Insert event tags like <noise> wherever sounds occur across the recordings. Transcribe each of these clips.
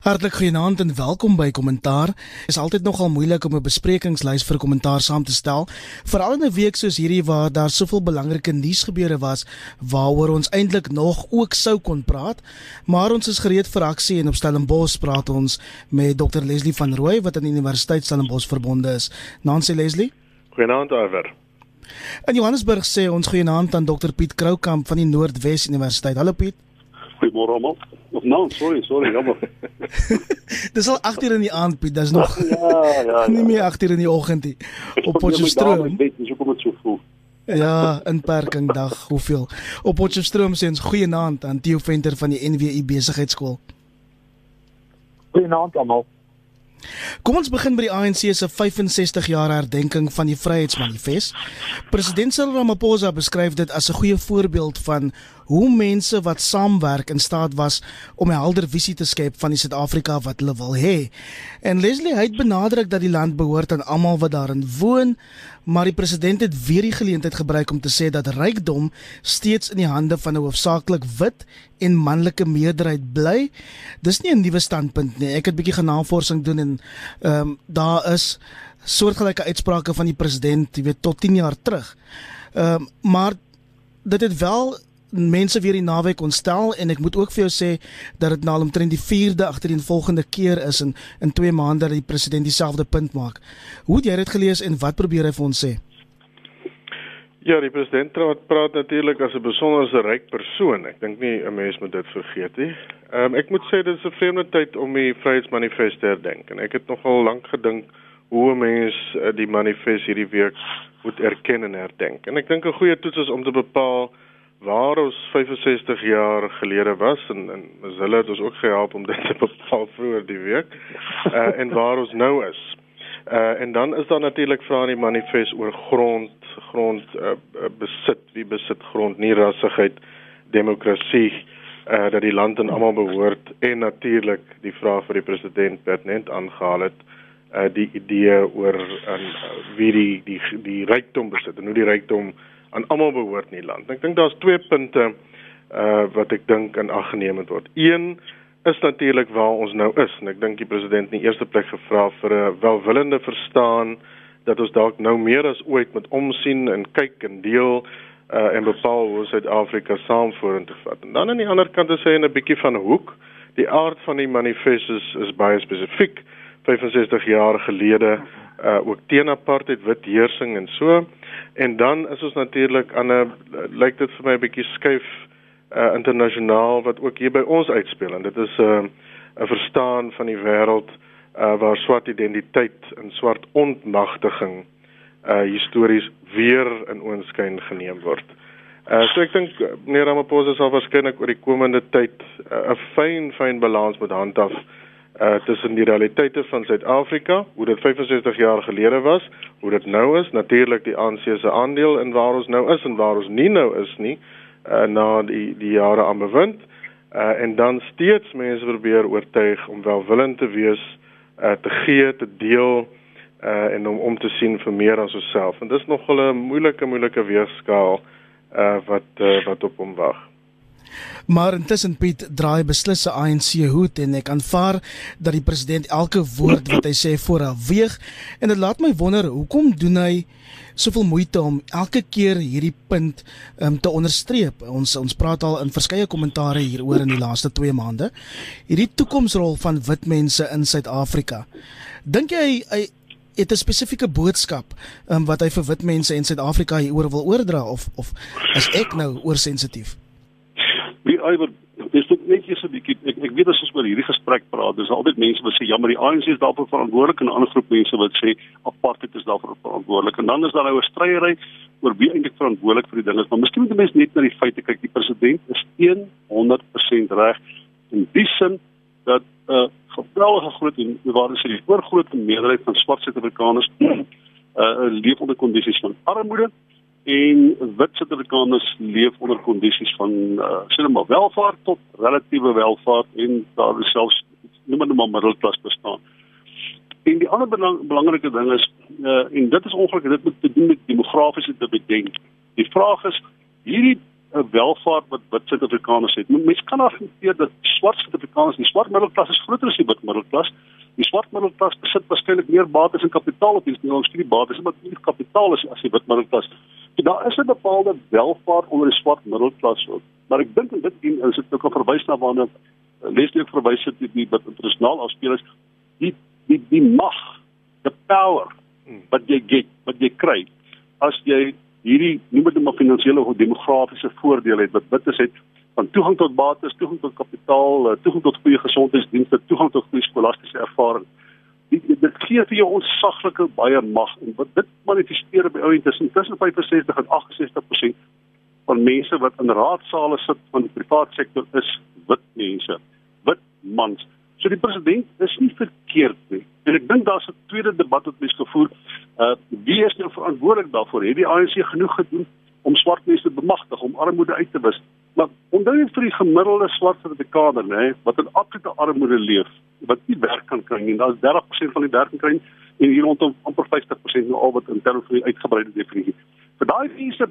Hartlik goeienaand en welkom by Kommentaar. Dit is altyd nogal moeilik om 'n besprekingslys vir kommentaar saam te stel, veral in 'n week soos hierdie waar daar soveel belangrike nuusgebeure was waaroor ons eintlik nog ook sou kon praat. Maar ons is gereed vir aksie en op Stellenbosch praat ons met Dr Leslie van Rooi wat aan die Universiteit Stellenbosch verbonde is. Nancy Leslie. Goeienaand Iver. In Johannesburg sê ons goeienaand aan Dr Piet Kroukamp van die Noordwes Universiteit. Hallo Piet. Goeiemôre almal. Of <laughs> nou, sorry, sorry, jammer. <laughs> Dis al 8 uur in die aand, Piet. Dis nog <laughs> ja, ja, ja. nie meer 8 uur in die oggend nie. Op Potchefstroom. Ek weet nie hoekom dit so voel. Ja, inperking dag, hoeveel? Op Potchefstroom sê ons goeienaand aan Theo Venter van die NWI Besigheidsskool. Goeienaand almal. Kom ons begin by die ANC se 65 jaar herdenking van die Vryheidsmanifest. President Cyril Ramaphosa beskryf dit as 'n goeie voorbeeld van hoe mense wat saamwerk in staat was om 'n helder visie te skep van die Suid-Afrika wat hulle wil hê. En Leslie het benadruk dat die land behoort aan almal wat daarin woon, maar die president het weer die geleentheid gebruik om te sê dat rykdom steeds in die hande van 'n hoofsaaklik wit en manlike meerderheid bly. Dis nie 'n nuwe standpunt nie. Ek het 'n bietjie genavorsing doen en ehm um, daar is soortgelyke uitsprake van die president, jy weet, tot 10 jaar terug. Ehm um, maar dit het wel mense weer die naweek ontstel en ek moet ook vir jou sê dat dit nou omtrent die 4de agter die volgende keer is in in 2 maande dat die president dieselfde punt maak. Hoe het jy dit gelees en wat probeer hy vir ons sê? Ja, die president praat, praat natuurlik as 'n besonderse ryk persoon. Ek dink nie 'n mens moet dit vergeet nie. Ehm um, ek moet sê dit is 'n vreemde tyd om die Vryheidsmanifest te herdenk en ek het nogal lank gedink hoe 'n mens uh, die manifest hierdie week moet erken en herdenk. En ek dink 'n goeie toets is om te bepaal waar ons 65 jaar gelede was en en hulle het ons ook gehelp om dit te bepaal vroeër die week uh, <laughs> en waar ons nou is. Uh, en dan is daar natuurlik vrae in die manifest oor grond, grond uh, besit, wie besit grond, nie rassigheid, demokrasie, uh, dat die land aan almal behoort. En natuurlik die vraag vir die president pertinent aangehaal het uh, die idee oor uh, wie die die die rykdom besit en hoe die rykdom aan almal behoort in die land. Ek dink daar's twee punte uh wat ek dink in ag geneem moet word. Een is natuurlik waar ons nou is en ek dink die president in die eerste plek gevra vir 'n welwillende verstaan dat ons dalk nou meer as ooit met omsien en kyk en deel uh en bepaal hoe Suid-Afrika saam vorentoe vat. En dan aan die ander kant is hy 'n bietjie van hoek. Die aard van die manifest is, is baie spesifiek. 65 jaar gelede uh ook teen apartheid wit heersing en so en dan is ons natuurlik aan 'n lyk dit vir my 'n bietjie skuif uh internasionaal wat ook hier by ons uitspeel en dit is 'n uh, 'n verstaan van die wêreld uh waar swart identiteit en swart ontmagtiging uh histories weer in oënskyn geneem word. Uh so ek dink meneer Ramaphosa sal waarskynlik oor die komende tyd 'n uh, fyn fyn balans moet handhaaf uh tussen die realiteite van Suid-Afrika, hoe dit 65 jaar gelede was, hoe dit nou is, natuurlik die ANC se aandeel in waar ons nou is en waar ons nie nou is nie, uh na die die jare aan bewind. Uh en dan steeds mense probeer oortuig om welwillend te wees, uh te gee, te deel uh en om om te sien vir meer as osself. En dis nog 'n moeilike moeilike weegskaal uh wat uh, wat op hom wag. Maar intussen Piet draai beslis se ANC hoed en ek aanvaar dat die president elke woord wat hy sê voorafweeg en dit laat my wonder hoekom doen hy soveel moeite om elke keer hierdie punt um, te onderstreep. Ons ons praat al in verskeie kommentare hieroor in die laaste 2 maande. Hierdie toekomsrol van wit mense in Suid-Afrika. Dink jy hy het 'n spesifieke boodskap um, wat hy vir wit mense in Suid-Afrika hieroor wil oordra of of is ek nou oorsensitief? Wie iwer dis dit net eers 'n bietjie ek ek weet as ons oor hierdie gesprek praat, dis altyd mense wat sê ja, maar die ANC is daarvoor verantwoordelik en 'n ander groep mense wat sê apartheid is daarvoor verantwoordelik. En dan is daar nou 'n stryery oor wie eintlik verantwoordelik vir die ding is. Maar miskien moet mense net na die feite kyk. Die president is 100% reg in die sin dat 'n uh, geweldige groot en waar is die oorgrootste meerderheid van swart Suid-Afrikaners uh <clears throat> leef onder kondisies van armoede en wit Suid-Afrikaners leef onder kondisies van uh, sê net maar welvaart tot relatiewe welvaart en daar is selfs noem dit maar middelklas bestaan. En die ander belang, belangrike ding is uh, en dit is ongelukkig dit moet te doen met demografiese dividend. Die vraag is hierdie 'n welvaart wat wit Suid-Afrikaners het. Mense kan afneem dat swart Suid-Afrikaners, die swart middelklas is groter as die wit middelklas. Die swart middelklas besit waarskynlik meer bates en kapitaal op die studie bates, maar nie kapitaal is as die wit middelklas. So daar is 'n bepaalde welvaart onder die swart middelklas ook. Maar ek dink dit dien is dit ook 'n verwys na waarna eh, lees ook verwys het die wat internasionaal afspeel is die die die mag, the power hmm. wat jy get, wat jy kry as jy hierdie noem dit maar finansiële of demografiese voordele het wat wit is het van toegang tot bates, toegang tot kapitaal, eh, toegang tot goeie gesondheidsdienste, toegang tot goeie skolastiese ervaring. Dit dit gee vir jou onsaglike baie mag en wat dit manifesteer by ouens tussen tussen 65 en 68% van mense wat in raadsale sit van die private sektor is wit mense, wit mans. So die president is nie verkeerd nie. En ek dink daar's 'n tweede debat wat mens gevoer. Uh wie is nou verantwoordelik daarvoor? Het die ANC genoeg gedoen om swart mense te bemagtig om armoede uit te wis? Maar onthou net vir die gemiddelde swart Suid-Afrikaner, nê, wat in absolute armoede leef, wat nie werk kan kry nie. Daar's 30% van die werk kan kry en hier rondom amper 50% nou al wat in terme van die uitgebreide definisie. Vir daai mense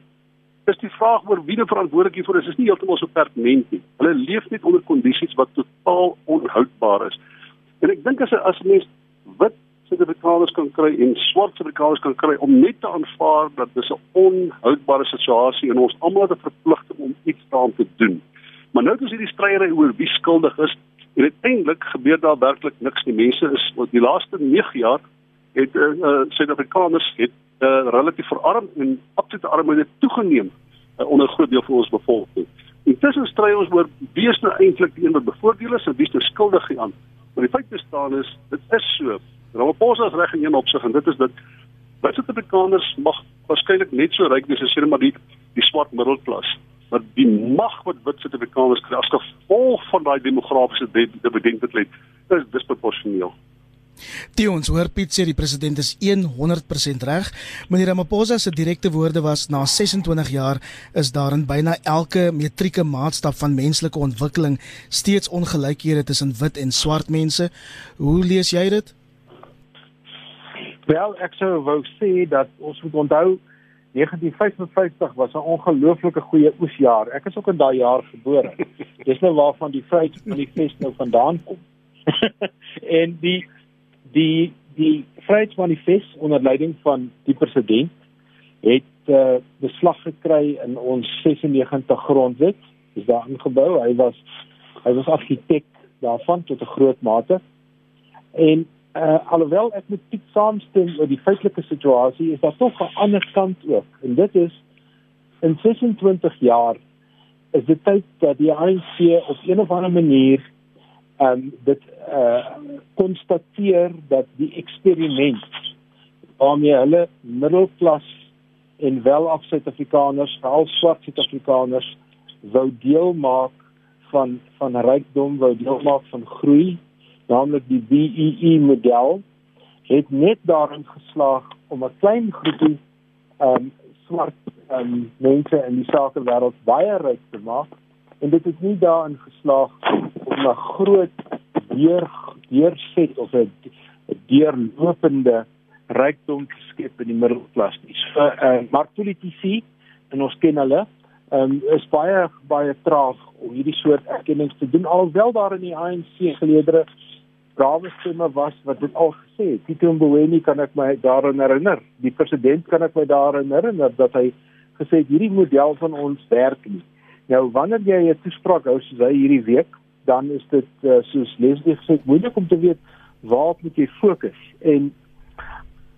is die vraag oor wie verantwoordelik hiervoor is, is nie heeltemal so pertinent nie. Hulle leef net onder kondisies wat totaal onhoudbaar is. En ek dink as as mens wit Suid-Afrikaners kan kry en swart Suid-Afrikaners kan kry om net te aanvaar dat dis 'n onhoudbare situasie en ons almal het 'n verpligting om iets daaraan te doen. Maar nou is hierdie stryery oor wie skuldig is en uiteindelik gebeur daar werklik niks nie. Mense is oor die laaste 9 jaar het uh, uh, Suid-Afrikaners het uh, relatief verarm en absolute armoede toegeneem uh, onder 'n groot deel van ons bevolking. Intussen stry ons oor wie is nou eintlik die een wat bevoordeel is en wie is nou skuldig hieraan. Maar die feit bestaan is dit is so. Ramaphosa is reg in een opsig en dit is dat wit Suid-Afrikaners mag waarskynlik net so ryk wees as hulle maar die die swart middelklas. Maar die mag wat wit Suid-Afrikaners kry as gevolg van daai demografiese dividend wat lê, is disproporsioneel. Die ons hoor Piet sê die president is 100% reg. Meneer Ramaphosa se direkte woorde was na 26 jaar is daar in byna elke metrieke maatstaf van menslike ontwikkeling steeds ongelykhede tussen wit en swart mense. Hoe lees jy dit? Wel, ek sou wou sê dat ons moet onthou 1955 was 'n ongelooflike goeie oesjaar. Ek is ook in daai jaar gebore. <laughs> Dis nou waarvan die Vryheidsmanifest nou vandaan kom. <laughs> en die die die Vryheidsmanifest onder leiding van die president het uh, beslag gekry in ons 96 grondwet. Dis daar ingebou. Hy was hy was argitek daarvan tot 'n groot mate. En uh, alhoewel ek met Piet saamstem oor die feitelike situasie, is daar tog 'n ander kant ook. En dit is in 26 jaar is dit tyd dat die ANC op 'n of ander manier um, dit uh konstateer dat die eksperiment waarmee hulle middelklas en welaf Suid-Afrikaners, veral swart Suid-Afrikaners wou deel maak van van rykdom, wou deel maak van groei, naamlik die BEE e model, het net daarin geslaag om 'n klein groepie ehm um, swart ehm um, mense in die sakewêreld baie ryk te maak en dit het nie daarin geslaag om 'n groot deur deurset of 'n deurlopende rykdom te skep in die middelklas nie. So, uh, maar politici en ons ken hulle, um, is baie baie traag om hierdie soort erkennings te doen alhoewel daar in die ANC geleedere brawe stemme was wat dit al gesê het. Tito Mboweni kan ek my daaraan herinner. Die president kan ek my daaraan herinner dat hy gesê het hierdie model van ons werk nie. Nou wanneer jy 'n toespraak hou soos hy hierdie week, dan is dit uh, soos Leslie gesê moeilik om te weet waar moet jy fokus en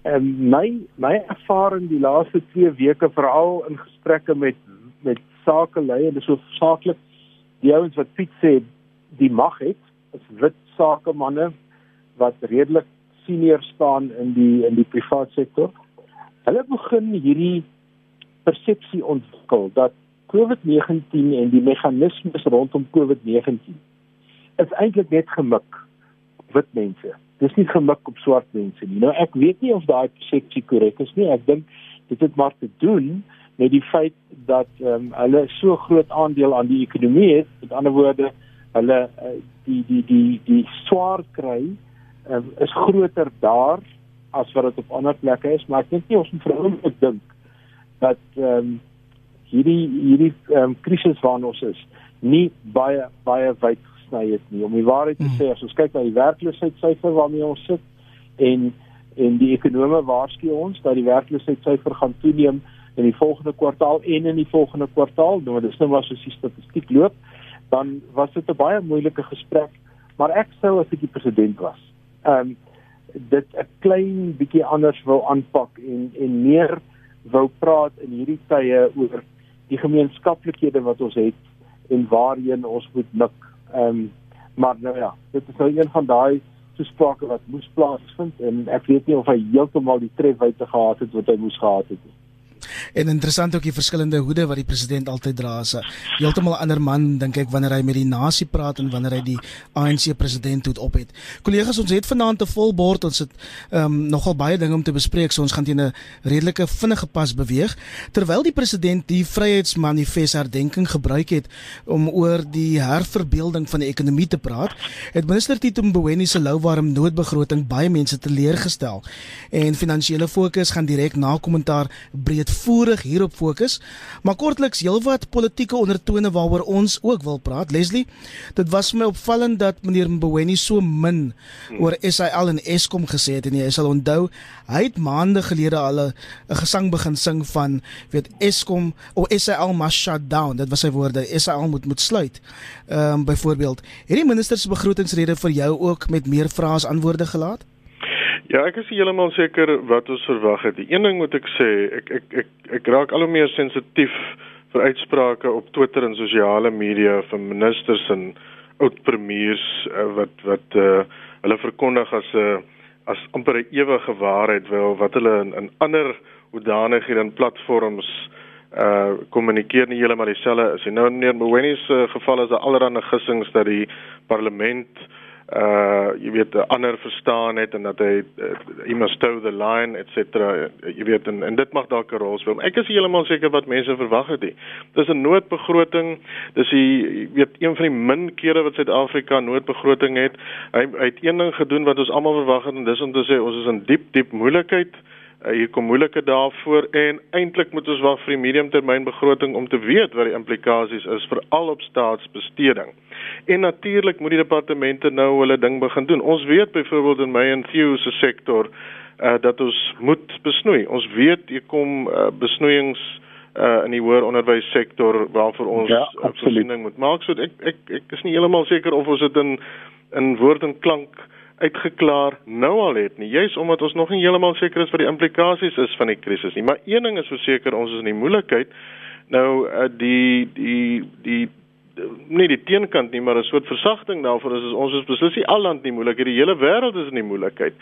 en my my ervaring die laaste 2 weke veral in gesprekke met met sakelei en dis so saaklik die ouens wat Piet sê die mag het is wit sakemanne wat redelik senior staan in die in die private sektor hulle begin hierdie persepsie ontwikkel dat COVID-19 en die meganismes rondom COVID-19 is eintlik net gemik wit mense. Dis nie gemik op swart mense nie. Nou ek weet nie of daai persepsie korrek is nie. Ek dink dit het maar te doen met die feit dat ehm um, hulle so groot aandeel aan die ekonomie het. Met ander woorde, hulle uh, die die die die swaar kry uh, is groter daar as wat dit op ander plekke is, maar ek dink nie ons moet vir hom dink dat ehm um, hierdie hierdie ehm um, krisis waarin ons is nie baie baie wyd gesny het nie. Om die waarheid te hmm. sê, as ons kyk na die werkloosheidssyfer waarmee ons sit en en die ekonome waarsku ons dat die werkloosheidssyfer gaan toeneem in die volgende kwartaal en in die volgende kwartaal, nou dis nou maar soos die statistiek loop, dan was dit 'n baie moeilike gesprek, maar ek sou as ek die president was, ehm um, dit 'n klein bietjie anders wou aanpak en en meer wou praat in hierdie tye oor die gemeenskaplikhede wat ons het en waarheen ons moet mik. Ehm um, maar nou ja, dit is nou een van daai toesprake wat moes plaasvind en ek weet nie of hy heeltemal die trefwyte gehad het wat hy moes gehad het nie. En interessant ook die verskillende hoede wat die president altyd dra. As 'n heeltemal ander man dink ek wanneer hy met die nasie praat en wanneer hy die ANC president hoed op het. Kollegas, ons het vanaand 'n vol bord. Ons het ehm um, nogal baie dinge om te bespreek, so ons gaan teen 'n redelike vinnige pas beweeg. Terwyl die president die Vryheidsmanifest herdenking gebruik het om oor die herverbeelding van die ekonomie te praat, het minister Tito Mboweni se louwarm noodbegroting baie mense teleurgestel. En finansiële fokus gaan direk na kommentaar breed uitvoerig hierop fokus, maar kortliks heelwat politieke ondertone waaroor ons ook wil praat. Leslie, dit was my opvallend dat meneer Mboweni so min oor SAL en Eskom gesê het en jy sal onthou, hy het maande gelede al 'n gesang begin sing van weet Eskom of SAL must shut down. Dit was sy woorde, SAL moet moet sluit. Ehm um, byvoorbeeld, het die minister se begrotingsrede vir jou ook met meer vrae as antwoorde gelaat? Ja, ek is heeltemal seker wat ons verwag het. Die een ding moet ek sê, ek ek ek ek raak al hoe meer sensitief vir uitsprake op Twitter en sosiale media van ministers en oud premiers uh, wat wat uh, hulle verkondig as 'n uh, as amper 'n ewige waarheid wil wat hulle in, in ander hoedanighede en platforms uh kommunikeer nie heeltemal dieselfde is. Nou meneer Mweni se geval is 'n allerlei gissings dat die parlement uh jy weet ander verstaan het en dat hy uh, he must toe the line et cetera jy weet en, en dit mag dalk 'n rol speel. Ek is heeltemal seker wat mense verwag het. Dis 'n noodbegroting. Dis die weet een van die min kere wat Suid-Afrika noodbegroting het. Hy, hy het een ding gedoen wat ons almal verwag het en dis om te sê ons is in diep diep moeilikheid. Uh, hier kom moeilike dae voor en eintlik moet ons wag vir die mediumtermynbegroting om te weet wat die implikasies is vir al op staatsbesteding. En natuurlik moet die departemente nou hulle ding begin doen. Ons weet byvoorbeeld in my en Theo se sektor uh dat ons moet besnoei. Ons weet hier kom uh, besnoeiings uh in die hoër onderwys sektor waarvoor ons ja, voorsiening moet maak. So ek ek ek is nie heeltemal seker of ons dit in in woord en klank uitgeklaar nou al het nie. Juist omdat ons nog nie heeltemal seker is wat die implikasies is van die krisis nie. Maar een ding is verseker, ons is in die moeilikheid. Nou uh, die die die nie die teenkant nie, maar 'n soort versagting daarvoor is, is ons is beslis nie al land nie moeilik, die hele wêreld is in die moeilikheid.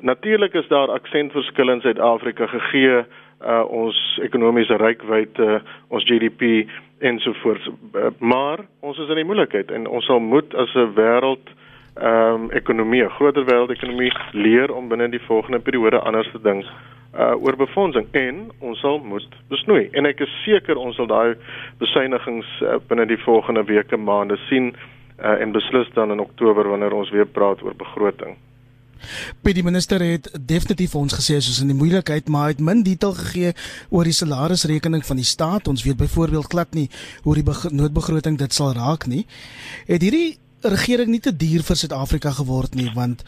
Natuurlik is daar aksentverskille in Suid-Afrika gegee uh ons ekonomiese rykwyte, uh, ons GDP ensovoorts. Uh, maar ons is in die moeilikheid en ons sal moet as 'n wêreld ehm um, ekonomie, groter wêreldekonomie leer om binne die volgende periode anders te dink uh oor befondsing en ons sal moet besnoei en ek is seker ons sal daai besuinigings uh, binne die volgende weke maande sien uh, en beslis dan in Oktober wanneer ons weer praat oor begroting. By die minister het definitief ons gesê soos in die moeilikheid maar het min detail gegee oor die salarisrekening van die staat. Ons weet byvoorbeeld glad nie hoe die noodbegroting dit sal raak nie. Het hierdie regering nie te duur vir Suid-Afrika geword nie want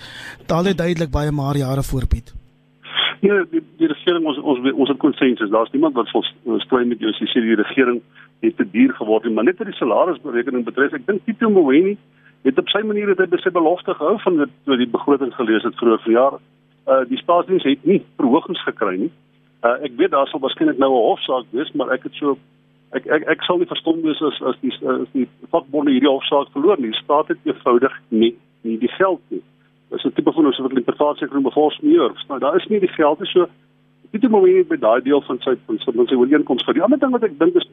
taal het duidelik baie maar jare voorbied. Ja, die, die regering ons ons ons het konsensus. Daar's niemand wat vol strei met jou sê die regering het te duur geword nie, maar net vir die salarisberekening betref, ek dink Tito Mboweni het op sy manier het hy sy belofte gehou van dit toe die begroting gelees het vroeër verjaar. Uh die staatsdiens het nie verhogings gekry nie. Uh ek weet daar sal waarskynlik nou 'n hofsaak wees, maar ek het so ek ek ek sal nie verstom wees as as die as die vakbonde hierdie hofsaak verloor nie. Die staat het eenvoudig nie nie die geld nie is 'n tipe van ons wat interpretasie genoem bevolks meer. Nou daar is nie die geld is so dit maar net by daai deel van sy van sy, sy ooreenkoms vir die ander ding wat ek dink is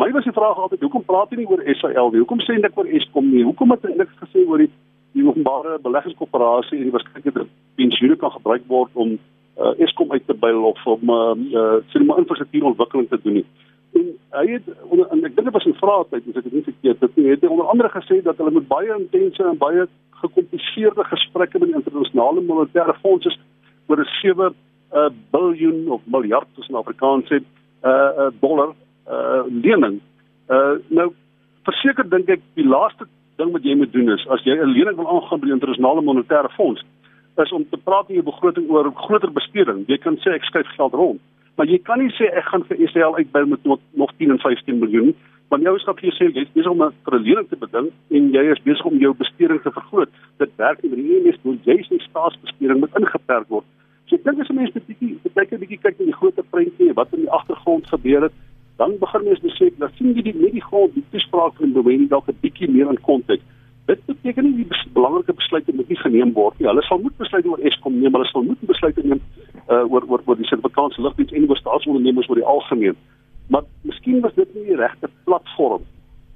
my was die vraag altyd hoekom praat jy nie oor SAL nie? Hoekom sê net oor Eskom nie? Hoekom het jy niks gesê oor die die openbare beleggingskoöperasie en die waarskynlike pensioene kan gebruik word om uh, Eskom uit te byl of om uh, uh, sien maar infrastruktuurontwikkeling te doen nie? En hy het onder, en ek dink dit was 'n vraag tyd as ek dit nie verkeerd het nie het hy onder andere gesê dat hulle met baie intense en baie gekompliseerde gesprekke met internasionale monetaire fonds is oor 'n 7 uh, biljoen of miljard tussen Afrikaans sê uh, uh, dollar uh lening. Uh nou verseker dink ek die laaste ding wat jy moet doen is as jy 'n lening wil aangaan by die internasionale monetaire fonds is om te praat in jou begroting oor groter besteding. Jy kan sê ek skuif geld rond, maar jy kan nie sê ek gaan vir SAL uitbou met nog, nog 10 en 15 miljoen want jou skap jy sê jy is om 'n verlening te beding en jy is besig om jou besteding te vergroot. Dit werk nie die EMS doen jy se staatsbesteding moet ingeperk word. So ek dink as 'n mens net bietjie kyk 'n bietjie kyk na die groter prentjie wat in die agtergrond gebeur het, dan begin mens besef dat sien jy die met die grond die toespraak van Boweni dalk 'n bietjie meer in konteks. Dit beteken nie die bes belangrike besluite moet nie geneem word nie. Hulle sal moet besluit oor Eskom neem, hulle sal moet besluite neem uh, oor oor oor die Suid-Afrikaanse lugdiens en oor staatsondernemings oor die algemeen. Maar miskien was dit nie die regte platform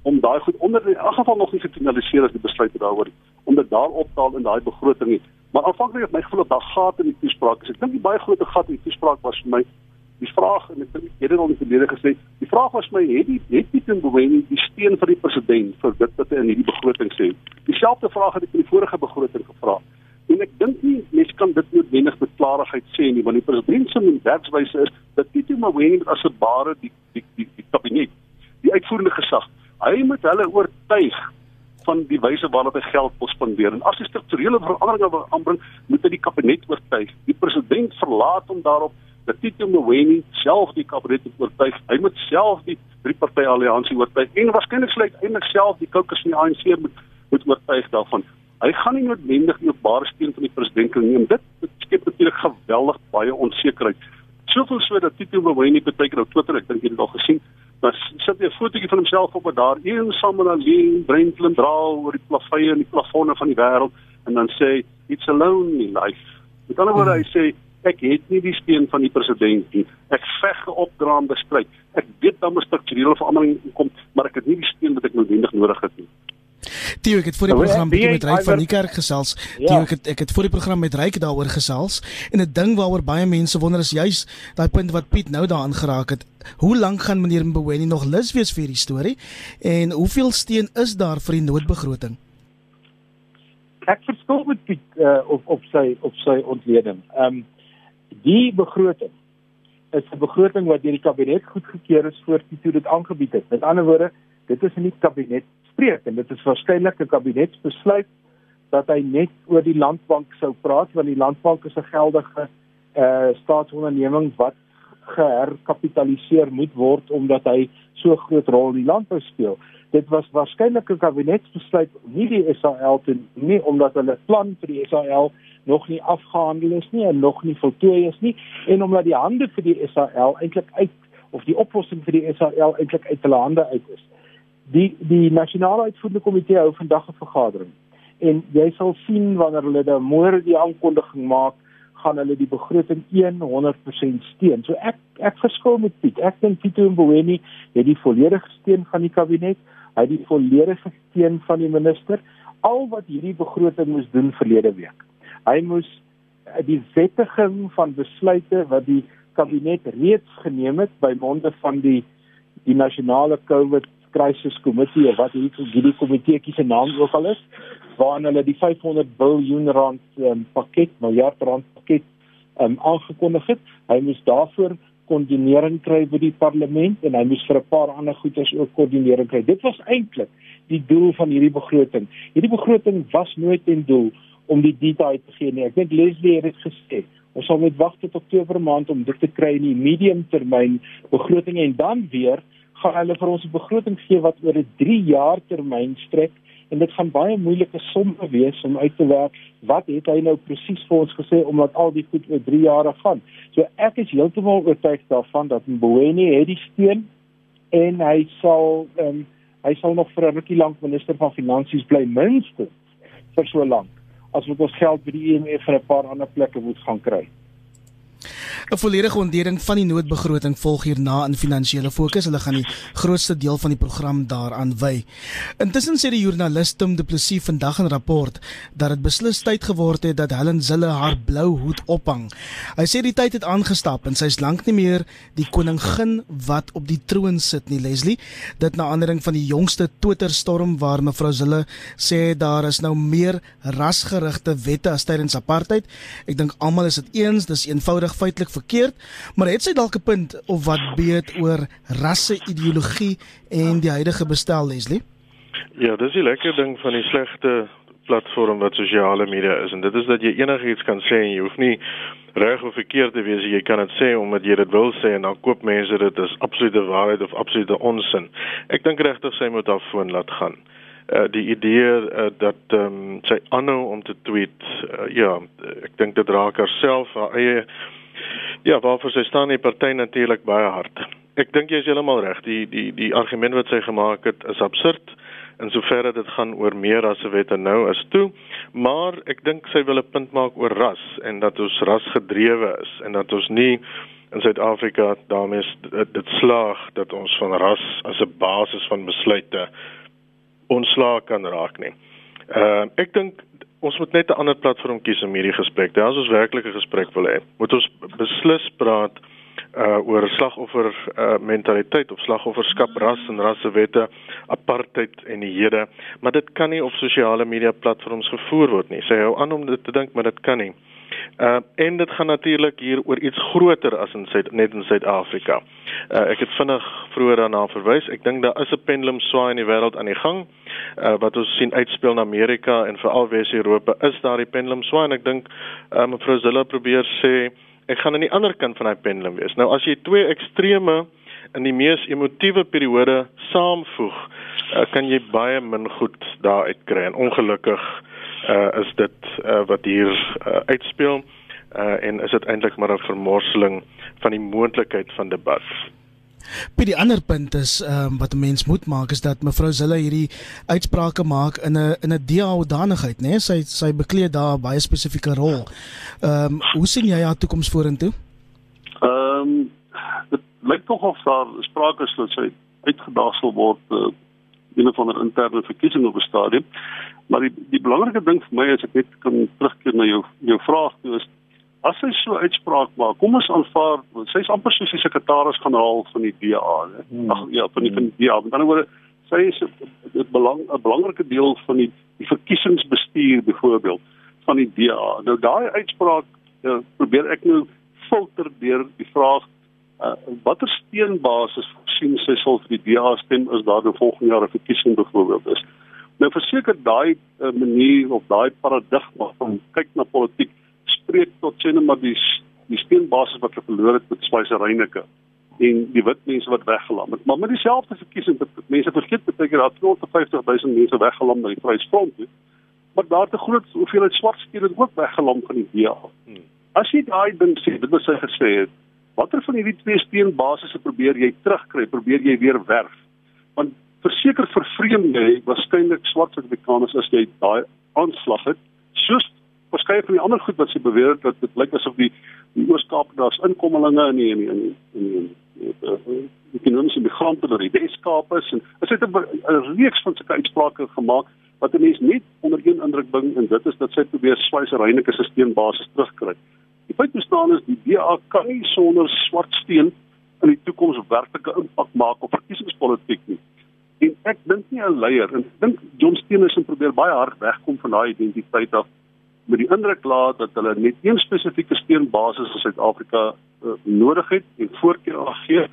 om daai goed onder in elk geval nog nie gefinaliseer as die besluite daaroor om dit daar op te haal in daai begroting nie. Maar aanvanklik het my gevoel dat daar gate in die toespraak is. Ek dink die baie groot gat in die toespraak was vir my die vraag en ek dink jy het al in die verlede gesê, die vraag was my het die het die Mboweni die steun van die president vir dit wat hy in hierdie begroting sê. Dieselfde vraag het ek in die vorige begroting gevra. En ek dink nie mense kan dit noodwendig met klarigheid sê nie, want die president se werkswyse is dat Tito Mboweni as 'n bare die die die, die kabinet, die uitvoerende gesag, hy moet hulle oortuig van die wyse waarop hy geld wil spandeer. En as hy strukturele veranderinge wil aanbring, moet hy die kabinet oortuig. Die president verlaat hom daarop dat Tito Mboweni self die kabinet oortuig. Hy moet self die drie party alliansie oortuig en waarskynlik sluit eintlik self die kokes van die ANC moet moet oortuig daarvan. Hy gaan nie noodwendig die openbare steun van die president kan neem. Dit, dit skep natuurlik geweldig baie onsekerheid. Soveel so dat Tito Mboweni baie keer op Twitter, ek dink jy het dit al gesien, dan sit 'n fotootjie van homself op daar, een saam met alleen Brentlin draal oor die plafye en die plafonne van die wêreld en dan sê it's a lonely life. Met ander woorde, hy sê ek het nie die steun van die president nie. Ek veg opdraam bestryd. Ek weet dan 'n strukturele verandering kom, maar ek het nie die steun wat ek noodwendig nodig het nie. Tio, ek het voor die program bietjie met Ryk van die kerk gesels. Ja. Tio, ek het ek het voor die program met Ryk daaroor gesels en 'n ding waaroor baie mense wonder is juis daai punt wat Piet nou daaraan geraak het. Hoe lank gaan meneer Mboweni nog lus wees vir hierdie storie en hoeveel steun is daar vir die noodbegroting? Ek verskil met Piet uh, op op sy op sy ontleding. Ehm um, Die begroting is 'n begroting wat deur die kabinet goedgekeur is voor dit dit aangebied het. Met ander woorde, dit is nie kabinet spreek en dit is waarskynlik 'n kabinetsbesluit dat hy net oor die landbank sou praat want die landbank is 'n geldige uh staatsonderneming wat geherkapitaliseer moet word omdat hy so groot rol in die landbou speel. Dit was waarskynlik 'n kabinetsbesluit nie die SAL te nie omdat hulle plan vir die SAL nog nie afgehandel is nie en nog nie voltooi is nie en omdat die hande vir die SAL eintlik uit of die oplossing vir die SAL eintlik uit hulle hande uit is. Die die nasionale uitvoerende komitee hou vandag 'n vergadering en jy sal sien wanneer hulle dan môre die aankondiging maak gaan hulle die begroting 100% steun. So ek ek verskil met Piet. Ek dink Piet Mboweni het die volledige steun van die kabinet, hy het die volledige steun van die minister al wat hierdie begroting moes doen verlede week hy moes eh, die wettiging van besluite wat die kabinet reeds geneem het by monde van die die nasionale COVID crisis komitee wat hierdie hierdie komiteetjie se naam ook al is waarin hulle die 500 miljard rand um, pakket miljard rand pakket um, aangekondig het hy moes daarvoor koördinering kry by die parlement en hy moes vir 'n paar ander goederes ook koördinering kry dit was eintlik die doel van hierdie begroting hierdie begroting was nooit ten doel om die detail te gee nie. Ek dink Leslie het dit gesê. Ons sal moet wag tot Oktober maand om dit te kry in die medium termyn begroting en dan weer gaan hulle vir ons 'n begroting gee wat oor 'n 3 jaar termyn strek en dit gaan baie moeilike somme wees om uit te werk wat het hy nou presies vir ons gesê omdat al die goed oor 3 jaar gaan. So ek is heeltemal oortuig daarvan dat Mboweni het die steun en hy sal um, hy sal nog vir 'n rukkie lank minister van finansies bly minstens vir so lank as wat ons geld by die IMF vir 'n paar ander plekke moet gaan kry. 'n Volledige ontleding van die noodbegroting volg hierna in finansiële fokus. Hulle gaan die grootste deel van die program daaraan wy. Intussen sê die joernalis Tim Du Plessis vandag in 'n rapport dat dit beslis tyd geword het dat Helen Zille haar blou hoed ophang. Hy sê die tyd het aangestap en sy is lank nie meer die koningin wat op die troon sit nie, Leslie. Dit na aandering van die jongste Twitter storm waar mevrou Zille sê daar is nou meer rasgerigte wette as tydens apartheid. Ek dink almal is dit eens, dis eenvoudig feitelik verkeerd, maar het sy dalk 'n punt of wat weet oor rasse ideologie en die huidige bestel Leslie? Ja, dis die lekker ding van die slegte platform wat sosiale media is en dit is dat jy enigiets kan sê en jy hoef nie reg of verkeerd te wees jy kan dit sê omdat jy dit wil sê en dan koop mense dit as absolute waarheid of absolute onsin. Ek dink regtig sy moet haar foon laat gaan. Uh, die idee uh, dat um, sy aanhou om te tweet uh, ja ek dink dit raak haarself haar eie ja waarvoor sy staan die party natuurlik baie hard ek dink jy is heeltemal reg die die die argument wat sy gemaak het is absurd in soverre dit gaan oor meer as 'n wette nou is toe maar ek dink sy wil 'n punt maak oor ras en dat ons rasgedrewe is en dat ons nie in Suid-Afrika daarmee dit, slaag dat ons van ras as 'n basis van besluite ontslae kan raak nie. Uh ek dink ons moet net 'n ander platform kies om hierdie gesprek. Dit is ons werklike gesprek wil hê. Moet ons beslis praat uh oor slagoffer uh mentaliteit of slagofferskap ras en rassewette apartheid en die hede. Maar dit kan nie op sosiale media platforms gevoer word nie. Sy hou aan om dit te dink maar dit kan nie. Uh en dit gaan natuurlik hier oor iets groter as in Suid net in Suid-Afrika. Uh ek het vinnig vroeër daarna verwys. Ek dink daar is 'n pendulum swaai in die wêreld aan die gang uh wat ons sien uitspeel in Amerika en veral Wes-Europa. Is daar die pendulum swaai? En ek dink uh mevrou Zilla probeer sê ek gaan aan die ander kant van daai pendulum wees. Nou as jy twee extreme in die mees emotiewe periode saamvoeg, uh, kan jy baie min goed daar uitkry en ongelukkig uh, is dit uh, wat hier uh, uitspeel uh, en is dit eintlik maar 'n vermorseling van die moontlikheid van debat. By die ander punt is ehm um, wat 'n mens moet maak is dat mevrou Zille hierdie uitsprake maak in 'n in 'n diaodanigheid, né? Nee? Sy sy bekleed daar 'n baie spesifieke rol. Ehm um, hoe sien jy haar toekoms vorentoe? Ehm um, lyk tog of daar sprake is dat sy uitgedaag sal word uh, een van haar interne verkiesings op 'n stadium. Maar die die belangrike ding vir my is ek net kan terugkeer na jou jou vraag toe is as sy so uitspraak maak, kom ons aanvaar, sy's amper soos die sekretaris-generaal van die DA, né? Hmm. Ag ja, van die van die DA. Met ander woorde, sy is 'n belang 'n belangrike deel van die die verkiesingsbestuur byvoorbeeld van die DA. Nou daai uitspraak ja, probeer ek nou filter deur die vraag uh, watter steenbasis sien sy sal vir die DA stem as daar nou volgende jaar 'n verkiesing byvoorbeeld is. Nou verseker daai uh, manier of daai paradigma van kyk na politiek spreek tot sê net maar die die steenbasis wat verloor het met spyserynike en die wit mense wat weggelam het. Maar met dieselfde verkiesing het mense vergeet baie keer dat 250 000 mense weggelam na die Vryheidsfront het. Maar daar te groot hoeveelheid swart stede ook weggelam van die DA. Hmm. As jy daai ding sê, dit wat sy gesê het, watter van hierdie twee steenbasisse probeer jy terugkry? Probeer jy weer werf? Want verseker vervreem jy waarskynlik swart Suid-Afrikaners as jy daai aanslag het, soos verskeie van die ander goed wat sy beweer het dat dit lyk asof die die Oos-Kaap daar's inkommelinge in die in die in die, in die, die, die ekonomiese migrante wat die Wes-Kaap is en sy het 'n reeks van sulke uitsprake gemaak wat 'n mens net onder een indruk bring en dit is dat sy probeer swyserheinike stelselbasis terugkry. Die feit bestaan is die DA kan nie sonder swart steen in die toekoms werklike impak maak op verkiesingspolitiek nie. En ek dink nie 'n leier en ek dink John Steenhuisen probeer baie hard wegkom van daai identiteit af met die indruk laat dat hulle net een spesifieke steunbasis in Suid-Afrika uh, nodig het en voorkeur gee.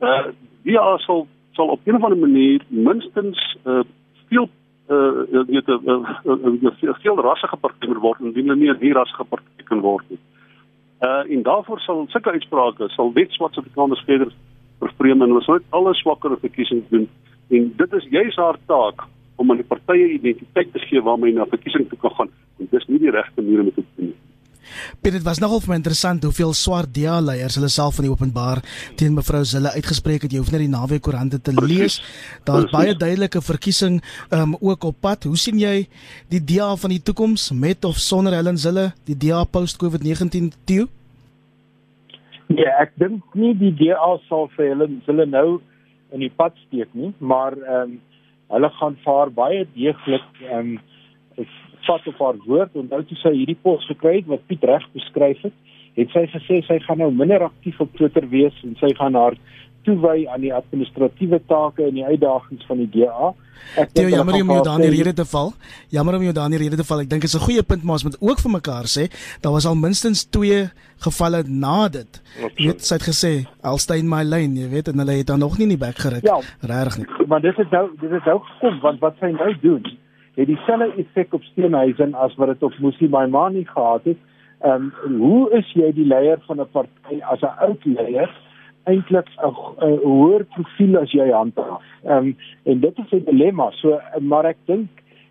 Uh die sal sal op 'n of ander manier minstens uh veel uh weet 'n uh, uh, veel rassige party word indien hulle nie 'n nie rassige party kan word nie. Uh en daarvoor sal sulke uitsprake sal wet swart Suid-Afrikaners verder vervreem en ons moet alle swakker verkiesings doen en dit is juis haar taak om aan die partye identiteit te gee waarmee na verkiesing toe kan gaan en dis nie die regte manier om dit te doen nie. Dit het was nogal vir my interessant hoeveel swart DA leiers hulle self van die openbaar teen mevrou Zille uitgespreek het. Jy hoef net die naweek koerante te lees. Daar's baie duidelike verkiesing um ook op pad. Hoe sien jy die DA van die toekoms met of sonder Helen Zille, die DA post COVID-19 toe? Ja, ek dink nie die DA sal vir Helen Zille nou in die pad steek nie, maar ehm um, hulle gaan vaar baie deeglik ehm um, vat op haar woord. En nou toe sy hierdie pos gekry het wat Piet reg beskryf het, het sy gesê sy gaan nou minder aktief op Twitter wees en sy gaan haar toewy aan die administratiewe take en die uitdagings van die DA. Ek dink jammer om jou dan die rede te val. Jammer om jou dan die rede te val. Ek dink dit is 'n goeie punt maar ons moet ook vir mekaar sê, daar was al minstens 2 gevalle na dit. Jy weet sy het gesê, "I'll stay in my lane," jy weet en hulle het dan nog nie in die bek geruk. Ja, regtig nie. Maar dis het nou dis het nou gekom want wat sy nou doen, het dieselfde effek op Steenhuisen as wat dit op Musi Maimani gehad het. Ehm um, hoe is jy die leier van 'n party as 'n oud leier? Eintlik 'n hoër profiel as jy handhaaf. Ehm um, en dit is 'n dilemma. So maar ek dink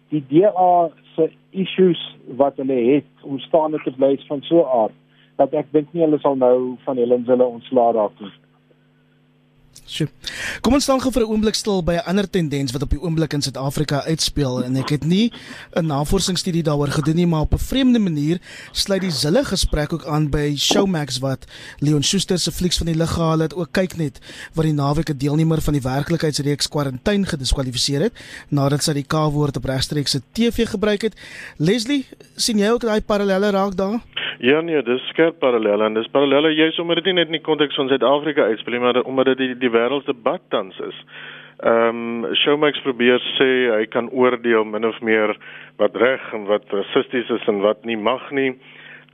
die DA se issues wat hulle het om staande te bly van so 'n aard dat ek dink nie hulle sal nou van hulle hulle ontslaa raak nie. Sjoe. Kom ons staan gou vir 'n oomblik stil by 'n ander tendens wat op die oomblik in Suid-Afrika uitspeel en ek het nie 'n navorsingsstudie daaroor gedoen nie, maar op 'n vreemde manier sluit die Zille gesprek ook aan by Showmax wat Leon Schuster se flieks van die lig gehaal het. Ook kyk net wat die naweek 'n deelnemer van die werklikheidsreeks Quarantaine gediskwalifiseer het nadat sy die K-woord op regstreekse TV gebruik het. Leslie, sien jy ook daai parallelle raak daar? Ja nee, dis skerp parallelle en dis parallelle jy sommer dit nie net in die konteks van Suid-Afrika uitspeel maar omdat dit die, die wêrelddebat tans is. Ehm um, Showmax probeer sê hy kan oordeel min of meer wat reg en wat rassisties is en wat nie mag nie.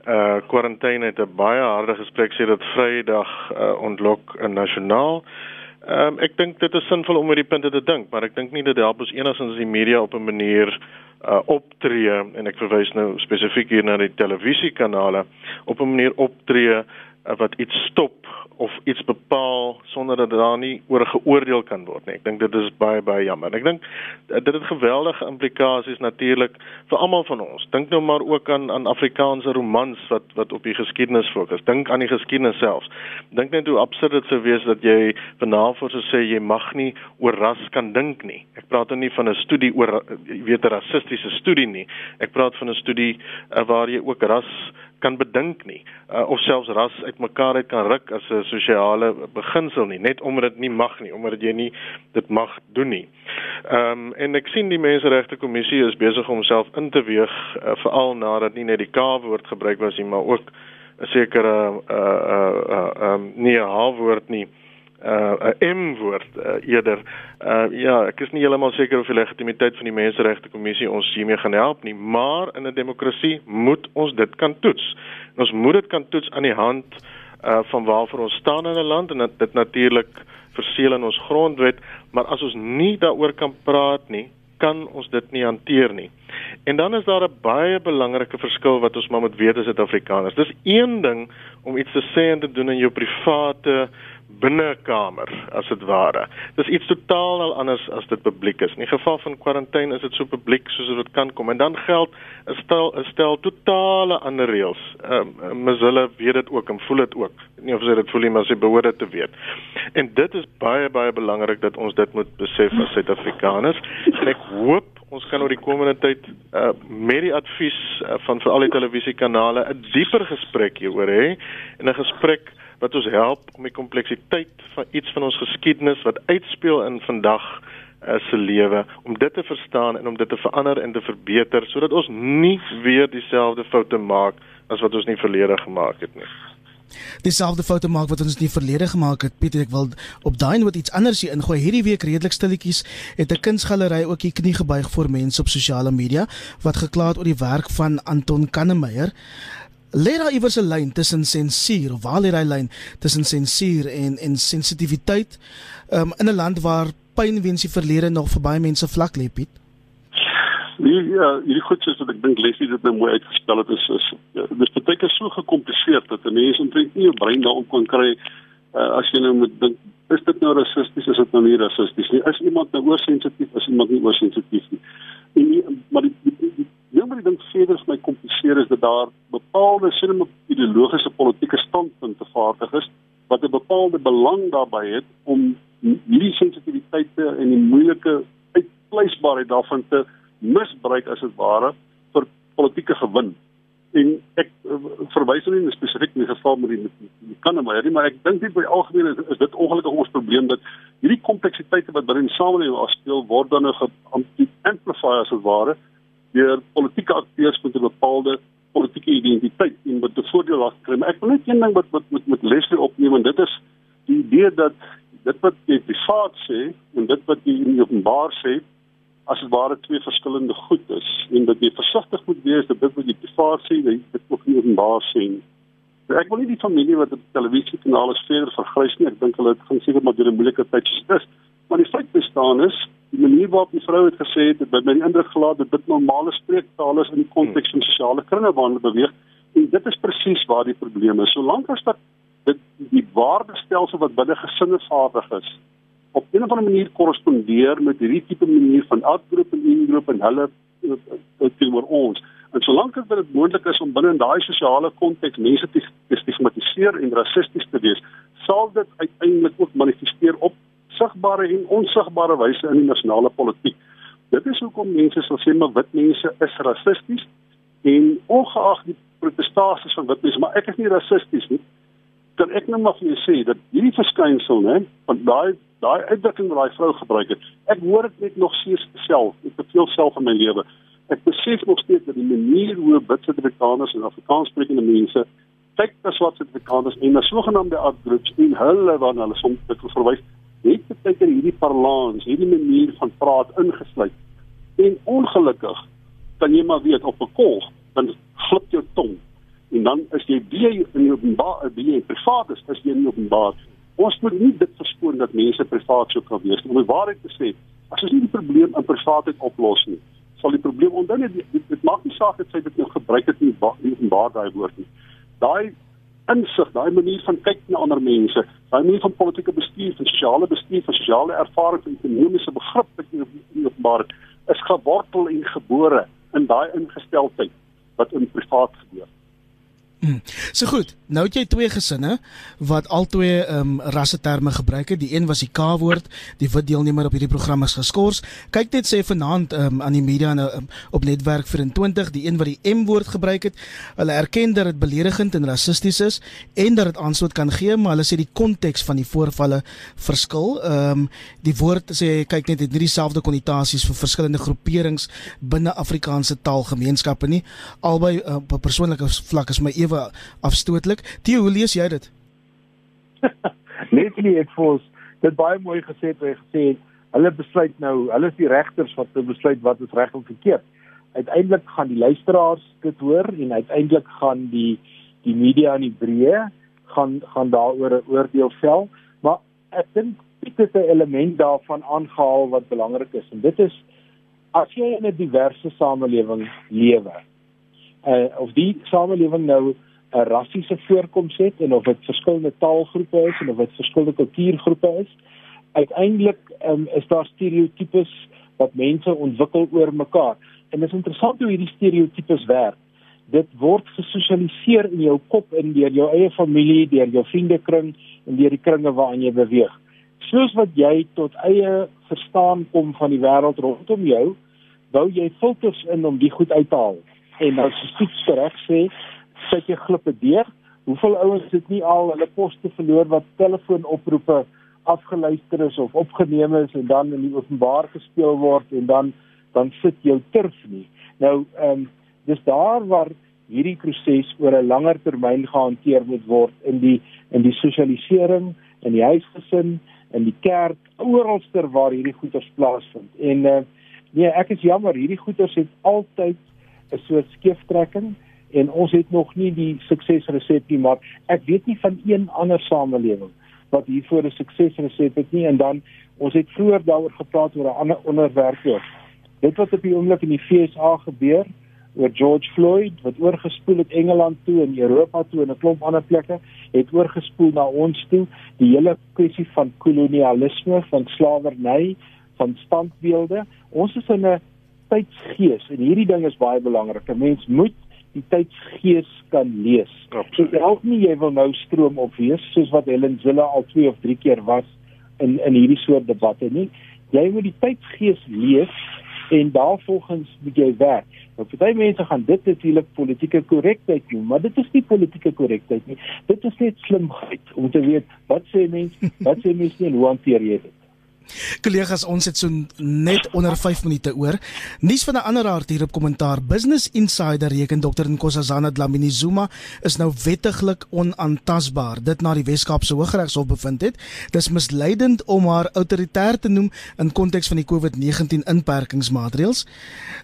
Uh Quarantaine het 'n baie harde gesprek sê dit Vrydag uh, ontlok in nasionaal. Ehm um, ek dink dit is sinvol om oor die punte te dink, maar ek dink nie dit help ons enigstens die media op 'n manier uh optree en ek verwys nou spesifiek hier na die televisiekanale op 'n manier optree wat iets stop of iets bepaal sonder dat daar nie oor geoordeel kan word nie. Ek dink dit is baie baie jammer. Ek dink dit het geweldige implikasies natuurlik vir almal van ons. Dink nou maar ook aan aan Afrikaanse romans wat wat op die geskiedenis fokus. Dink aan die geskiedenis self. Dink net hoe absurd dit sou wees dat jy vanaand sou sê jy mag nie oor ras kan dink nie. Ek praat nou nie van 'n studie oor jy weet 'n rassistiese studie nie. Ek praat van 'n studie uh, waar jy ook ras kan bedink nie uh, of selfs ras uitmekaar uit kan ruk as 'n sosiale beginsel nie net omdat dit nie mag nie omdat jy nie dit mag doen nie. Ehm um, en ek sien die menseregte kommissie is besig om homself in te weeg uh, veral nadat nie net die K-woord gebruik was nie maar ook 'n sekere uh uh uh um, nie 'n H-woord nie. Uh uh 'n M woord uh, eerder. Uh ja, ek is nie heeltemal seker of die legitimiteit van die menseregte kommissie ons hiermee gaan help nie, maar in 'n demokrasie moet ons dit kan toets. En ons moet dit kan toets aan die hand uh van waarvoor ons staan in 'n land en dit natuurlik verseël in ons grondwet, maar as ons nie daaroor kan praat nie, kan ons dit nie hanteer nie. En dan is daar 'n baie belangrike verskil wat ons maar moet weet as Suid-Afrikaners. Dis een ding om iets te sê en te doen in jou private binnekamer as dit ware. Dis iets totaal anders as dit publiek is. In die geval van kwarantyne is dit so publiek soos dit kan kom en dan geld 'n stel 'n stel totale ander reëls. Ehm um, mens hulle weet dit ook en voel dit ook. Nie of sy dit voel nie, maar sy behoort dit te weet. En dit is baie baie belangrik dat ons dit moet besef as Suid-Afrikaners. Ek hoop ons kan oor die komende tyd uh, met die advies uh, van veral die televisiekanale 'n dieper gesprek hieroor hê en 'n gesprek wat ons help om die kompleksiteit van iets van ons geskiedenis wat uitspeel in vandag uh, se lewe om dit te verstaan en om dit te verander en te verbeter sodat ons nie weer dieselfde foute maak as wat ons nie verlede gemaak het nie. Dieselfde foute maak wat ons nie verlede gemaak het. Pieter, ek wil op daai noot iets anders hier ingooi. Hierdie week redelik stilletjies het 'n kunsgalery ook hier knie gebuig voor mense op sosiale media wat gekla het oor die werk van Anton Kannemeyer lê daar iewers 'n lyn tussen sensuur of waar lê daai lyn tussen sensuur en en sensitiwiteit um, in 'n land waar pyn weens die verlede nog vir baie mense vlak lê Piet? Nee, ja, hierdie goed is wat ek dink Leslie dit nou mooi uitgespel het is is ja, dis baie keer so gekompliseer dat 'n mens omtrent nie 'n brein daarop kan kry uh, as jy nou moet dink is dit nou rassisties is dit nou nie rassisties nie is iemand nou oorsensitief is iemand nie oorsensitief nie en die, maar die, die, die Een van die dinge verder vir my kompliseer is dat daar bepaalde sinema ideologiese politieke standpunte vaardig is wat 'n bepaalde belang daarbey het om hierdie sensitiwiteite en die moeilike uitpleisbaarheid daarvan te misbruik as dit ware vir politieke gewin. En ek uh, verwys nou nie spesifiek in die geval met die, die Kanema nie, maar ek dink dit by algemeen is, is dit ongelukkig ons probleem dat hierdie kompleksiteite wat binne die samelewing afspeel word dan nou geamplifieer as dit ware deur politieke akteurs met 'n bepaalde politieke identiteit en wat 'n voordeel daar kry. Maar ek wil net een ding wat wat met met Leslie opneem en dit is die idee dat dit wat jy privaat sê en dit wat jy in openbaar sê as dit ware twee verskillende goed is en dat jy versigtig moet wees dat dit wat jy privaat sê dit ook nie openbaar sê. Nou, ek wil nie die familie wat op televisiekanale verder vergrys nie. Ek dink hulle het gaan seker maar deur 'n moeilike tyd gesit. Maar die feit bestaan is die manier waarop die vrou het gesê dat by my indruk gelaat dat dit normale spreektaal is in die konteks van sosiale kringe waarin hulle beweeg. En dit is presies waar die probleem is. Solank as dat dit die waardestelsel wat binne gesinne vaardig is op 'n of ander manier korrespondeer met hierdie tipe manier van outgroep en ingroep en hulle eh, eh, teenoor ons. En solank dit moontlik is om binne in daai sosiale konteks mense te stigmatiseer en rassisties te wees, sal dit uiteindelik ook manifesteer op sigbare en onsigbare wyse in die nasionale politiek. Dit is hoekom mense sal sê maar wit mense is rassisties en ongeag die protestasies van wit mense, maar ek is nie rassisties nie. Dan ek nou maar vir julle sê dat hierdie verskynsel, né, van daai daai uitdrukking wat daai vrou gebruik het, ek hoor dit net nog steeds self, ek het veel self in my lewe. Ek besef nog steeds dat die manier hoe wit Suid-Afrikaners en Afrikaanssprekende mense kyk na swart Suid-Afrikaners en na sogenaamde outgroups en hulle waarna hulle soms verwys het baie keer hierdie parlans, hierdie manier van praat ingesluit. En ongelukkig kan jy maar weet op 'n kol dan glip jou tong en dan is jy baie in die openbaar, baie privaat is, is jy in die openbaar. Ons moet nie dit verskoon dat mense privaat sou kan wees. Om die waarheid te sê, as ons nie die probleem in privaatheid oplos nie, sal die probleem onthou net dit, maak nie saak dat sy dit nou gebruik het in openbaar daai woord nie. Daai insig, daai manier van kyk na ander mense, daai manier van politieke bestuur, van sosiale bestuur, van sosiale ervaring en ekonomiese begrip wat jy openbaar is gewortel en gebore in daai ingesteldheid wat in privaat gebeur. Hmm. So goed, nou het jy twee gesinne wat albei ehm um, rasse terme gebruik het. Die een was die K-woord, die wit deelnemer op hierdie program is geskort. Kyk net sê vanaand ehm um, aan die media nou um, op netwerk 24, die een wat die M-woord gebruik het. Hulle erken dat dit beledigend en rassisties is en dat dit aanstoot kan gee, maar hulle sê die konteks van die voorvalle verskil. Ehm um, die woord sê kyk net het nie dieselfde konnotasies vir verskillende groeperings binne Afrikaanse taalgemeenskappe nie. Albei uh, op 'n persoonlike vlak is my ewe afstootlik. Theo, hoe lees jy dit? <laughs> Net nie ek voel dit baie mooi gesê het, hy gesê hulle besluit nou, hulle is die regters wat besluit wat is reg of verkeerd. Uiteindelik gaan die luisteraars dit hoor en uiteindelik gaan die die media in die breë gaan gaan daaroor 'n oordeel vel, maar ek dink dit is 'n element daarvan aangehaal wat belangrik is en dit is as jy in 'n diverse samelewing lewe, uh, of die samelewing nou 'n rassiese voorkoms het en of dit verskillende taalgroepe is en of dit verskillende kultuurgroepe is. Uiteindelik um, is daar stereotypes wat mense ontwikkel oor mekaar. En dit is interessant hoe hierdie stereotypes werk. Dit word gesosialiseer in jou kop in deur jou eie familie, deur jou vriendekring en deur die kringe waarin jy beweeg. Soos wat jy tot eie verstaan kom van die wêreld rondom jou, bou jy filters in om die goed uit te haal en as jy spesifiek reg sê, sit jy glippe deur. Hoeveel ouens het nie al hulle poste verloor wat telefoonoproepe afgeluister is of opgeneem is en dan in die openbaar gespeel word en dan dan sit jou turf nie. Nou ehm um, dis daar waar hierdie proses oor 'n langer termyn gehanteer moet word in die in die sosialisering in die huisgesin in die kerk oralster waar hierdie goeters plaasvind. En uh, nee, ek is jammer, hierdie goeters het altyd 'n soort skeeftrekking en ons het nog nie die suksesresep nie maar ek weet nie van een ander samelewing wat hiervoor 'n suksesresep het nie. En dan ons het vroeër daaroor gepraat oor 'n ander onderwerp ook dit wat op die oomblik in die FSA gebeur oor George Floyd wat oorgespoel het Engeland toe en Europa toe en 'n klomp ander plekke het oorgespoel na ons toe. Die hele kwessie van kolonialisme van slawerny van standbeelde. Ons is in 'n tydsgees en hierdie ding is baie belangrik. 'n Mens moet die tydsgees kan lees. So help nie jy wil nou stroom op wees soos wat Helen Zille al 2 of 3 keer was in in hierdie soort debatte nie. Jy moet die tydsgees lees en daarvolgens moet jy werk. Nou party mense gaan dit natuurlik politieke korrektheid noem, maar dit is nie politieke korrektheid nie. Dit is net slimheid om te weet wat sê mense, wat sê mense en hoe hanteer jy dit? Kollegas, ons het so net onder 5 minute oor. Nuus van 'n ander aard hier op kommentaar. Business Insider reken Dr Nkosazana Dlamini Zuma is nou wettiglik onaantastbaar. Dit na die Wes-Kaapse Hooggeregshof bevind het. Dis misleidend om haar autoritair te noem in konteks van die COVID-19 inperkingsmaatreëls.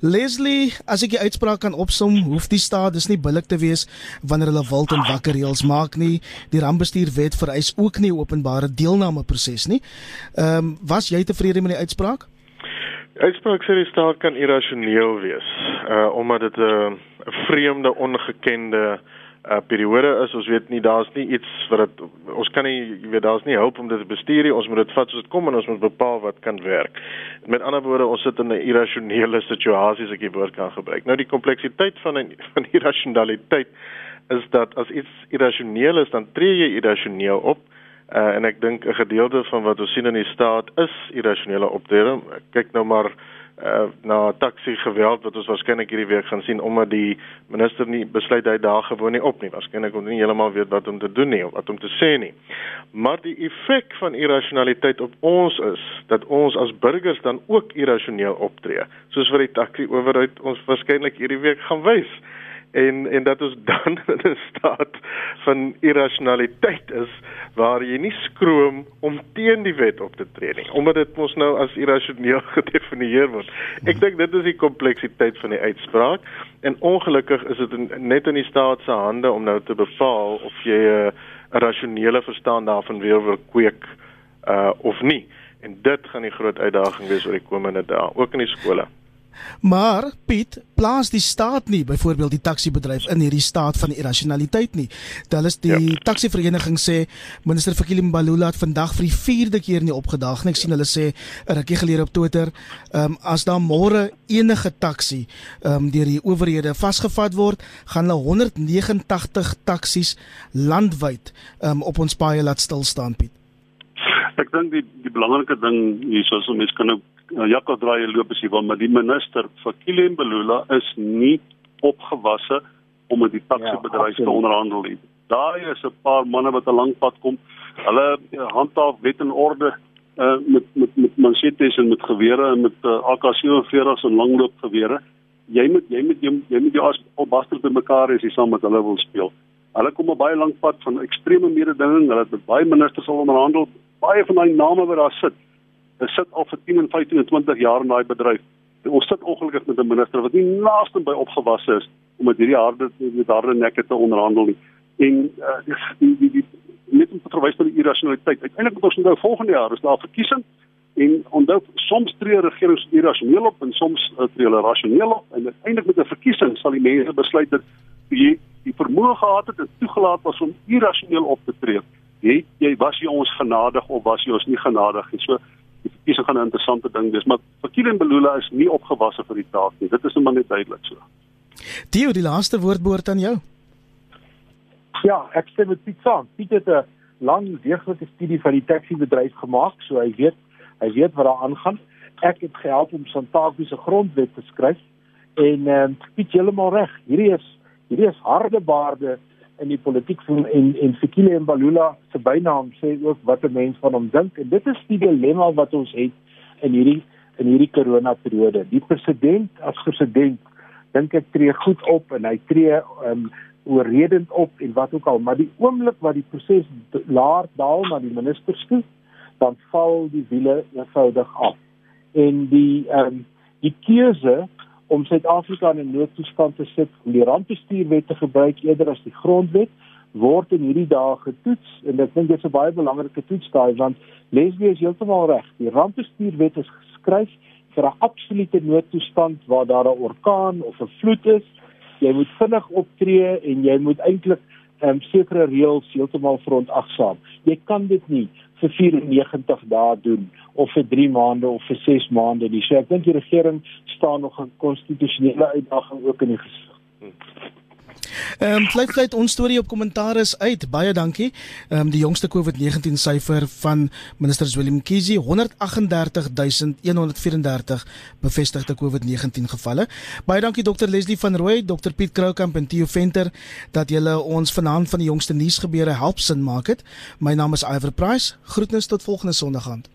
Leslie, as ek die uitspraak kan opsom, hoef die staat dis nie billik te wees wanneer hulle wild en wakker reëls maak nie. Die rampbestuurwet vereis ook nie openbare deelname proses nie. Ehm um, was jy tevrede met die uitspraak? Uitspraak sê die staat kan irrasioneel wees, uh omdat dit 'n uh, vreemde, ongekende uh periode is. Ons weet nie daar's nie iets wat dit ons kan nie jy weet daar's nie hulp om dit te bestuur nie. Ons moet dit vat soos dit kom en ons moet bepaal wat kan werk. Met ander woorde, ons sit in 'n irrasionele situasie as ek die woord kan gebruik. Nou die kompleksiteit van 'n <laughs> van irrasionaliteit is dat as iets irrasioneel is, dan tree jy irrasioneel op. Uh, en ek dink 'n gedeelte van wat ons sien in die staat is irrasionele optrede. Kyk nou maar uh, na taxi geweld wat ons waarskynlik hierdie week gaan sien omdat die minister nie besluit hy daar gewoon nie op nie. Waarskynlik om nie heeltemal weet wat om te doen nie of wat om te sê nie. Maar die effek van irrasionaliteit op ons is dat ons as burgers dan ook irrasioneel optree, soos wat die taxi owerheid ons waarskynlik hierdie week gaan wys en en dat ons dan <laughs> in 'n staat van irrasionaliteit is waar jy nie skroom om teen die wet op te tree nie omdat dit mos nou as irrasioneel <laughs> gedefinieer word. Ek dink dit is die kompleksiteit van die uitspraak en ongelukkig is dit net in die staat se hande om nou te bepaal of jy 'n uh, rasionele verstaan daarvan weer wil kweek uh of nie. En dit gaan die groot uitdaging wees oor die komende dae, ook in die skole. Maar Piet plaas die staat nie byvoorbeeld die taxi-bedryf in hierdie staat van irrasionaliteit nie. Hulle is die ja. taxi-vereniging sê minister Fikile Mbalula het vandag vir die 4de keer nie opgedaag nie. Ek sien hulle sê 'n rukkie gelede op Twitter, ehm um, as daar môre enige taxi ehm um, deur die owerhede vasgevat word, gaan hulle 189 taksies landwyd ehm um, op ons paaie laat stil staan, Piet. Ek dink die die belangrike ding hier soos om mense kan nou uh, Jakob draai loop as jy wil, maar die minister vir Kilem Belula is nie opgewasse om met die taxibedryf ja, te onderhandel nie. Daar is 'n paar manne wat 'n lang pad kom. Hulle uh, handhaaf wet en orde uh, met met met manchetes en met gewere en met uh, AK47s en langloopgewere. Jy moet jy moet jy, jy moet jou as opbaster te mekaar jy saam met hulle wil speel. Hulle kom 'n baie lank pad van ekstreme mededinging. Hulle het baie ministers al onderhandel. Baie van daai name wat daar sit, Ons sit al vir 10 en 15 en 20 jaar in daai bedryf. Ons sit ongelukkig met 'n minister wat nie naaste by opgewasse is om met hierdie harde met harde nekke te onderhandel nie. En uh, die die die net om te verwys na die irrasionaliteit. Uiteindelik moet ons nou volgende jaar is daar verkiesing en onthou soms tree regerings irrasioneel op en soms uh, tree hulle rasioneel op en uiteindelik met 'n verkiesing sal die mense besluit dat jy die vermoë gehad het en toegelaat was om irrasioneel op te tree. Jy jy was jy ons genadig of was jy ons nie genadig nie. So verkiesing gaan 'n interessante ding wees, maar Fakile Mbulula is nie opgewasse vir die taak nie. Dit is net maar net duidelik so. Dio, die laaste woord behoort aan jou. Ja, ek stem met Piet saam. Piet het 'n lang deeglike studie van die taxi-bedryf gemaak, so hy weet hy weet wat daar aangaan. Ek het gehelp om Santaku se grondwet te skryf en ehm um, Piet heeltemal reg. Hierdie is hierdie is harde baarde in die politiek van en en Fikile Mbalula se bynaam sê ook wat 'n mens van hom dink en dit is die dilemma wat ons het in hierdie in hierdie corona periode. Die president as president dink ek tree goed op en hy tree um oorredend op en wat ook al, maar die oomblik wat die proses laer daal na die ministers toe, dan val die wiele eenvoudig af. En die um die keuse om Suid-Afrika in 'n noodtoestand te sit om die rampbestuurwet te gebruik eerder as die grondwet word in hierdie dae getoets. En ek dink dit is 'n baie belangrike toets daai want Leslie is heeltemal reg. Die rampbestuurwet is geskryf vir 'n absolute noodtoestand waar daar 'n orkaan of 'n vloed is. Jy moet vinnig optree en jy moet eintlik um, sekere reëls heeltemal verontagsaam jy kan dit nie vir 94 dae doen of vir 3 maande of vir 6 maande nie. So ek dink die regering staan nog 'n konstitusionele uitdaging ook in die gesig. Hmm. Ehm um, vlei vlei ons storie op kommentaar is uit. Baie dankie. Ehm um, die jongste COVID-19 syfer van minister Willem Kizi 138134 bevestigde COVID-19 gevalle. Baie dankie dokter Leslie van Rooi, dokter Piet Kroukamp en Theo Venter dat julle ons vanaand van die jongste nuusgebeure help sin maak het. My naam is Iver Price. Groetnis tot volgende Sondag aand.